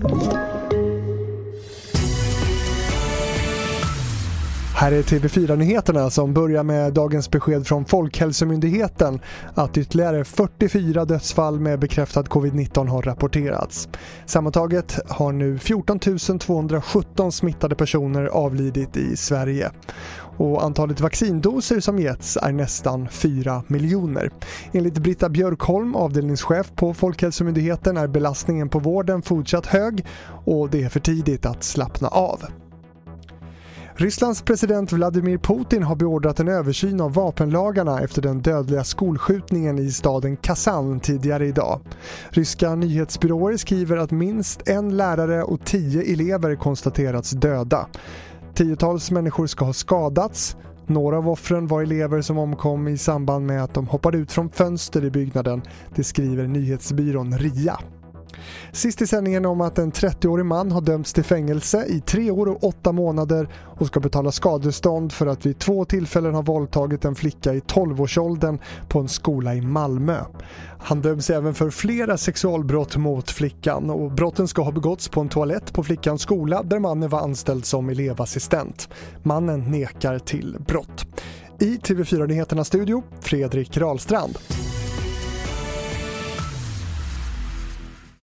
Thank you. Här är TV4-nyheterna som börjar med dagens besked från Folkhälsomyndigheten att ytterligare 44 dödsfall med bekräftad covid-19 har rapporterats. Sammantaget har nu 14 217 smittade personer avlidit i Sverige och antalet vaccindoser som getts är nästan 4 miljoner. Enligt Britta Björkholm, avdelningschef på Folkhälsomyndigheten, är belastningen på vården fortsatt hög och det är för tidigt att slappna av. Rysslands president Vladimir Putin har beordrat en översyn av vapenlagarna efter den dödliga skolskjutningen i staden Kazan tidigare idag. Ryska nyhetsbyråer skriver att minst en lärare och tio elever konstaterats döda. Tiotals människor ska ha skadats. Några av offren var elever som omkom i samband med att de hoppade ut från fönster i byggnaden, det skriver nyhetsbyrån RIA. Sist i sändningen om att en 30-årig man har dömts till fängelse i tre år och åtta månader och ska betala skadestånd för att vid två tillfällen ha våldtagit en flicka i 12-årsåldern på en skola i Malmö. Han döms även för flera sexualbrott mot flickan och brotten ska ha begåtts på en toalett på flickans skola där mannen var anställd som elevassistent. Mannen nekar till brott. I TV4 Nyheternas studio, Fredrik Rahlstrand.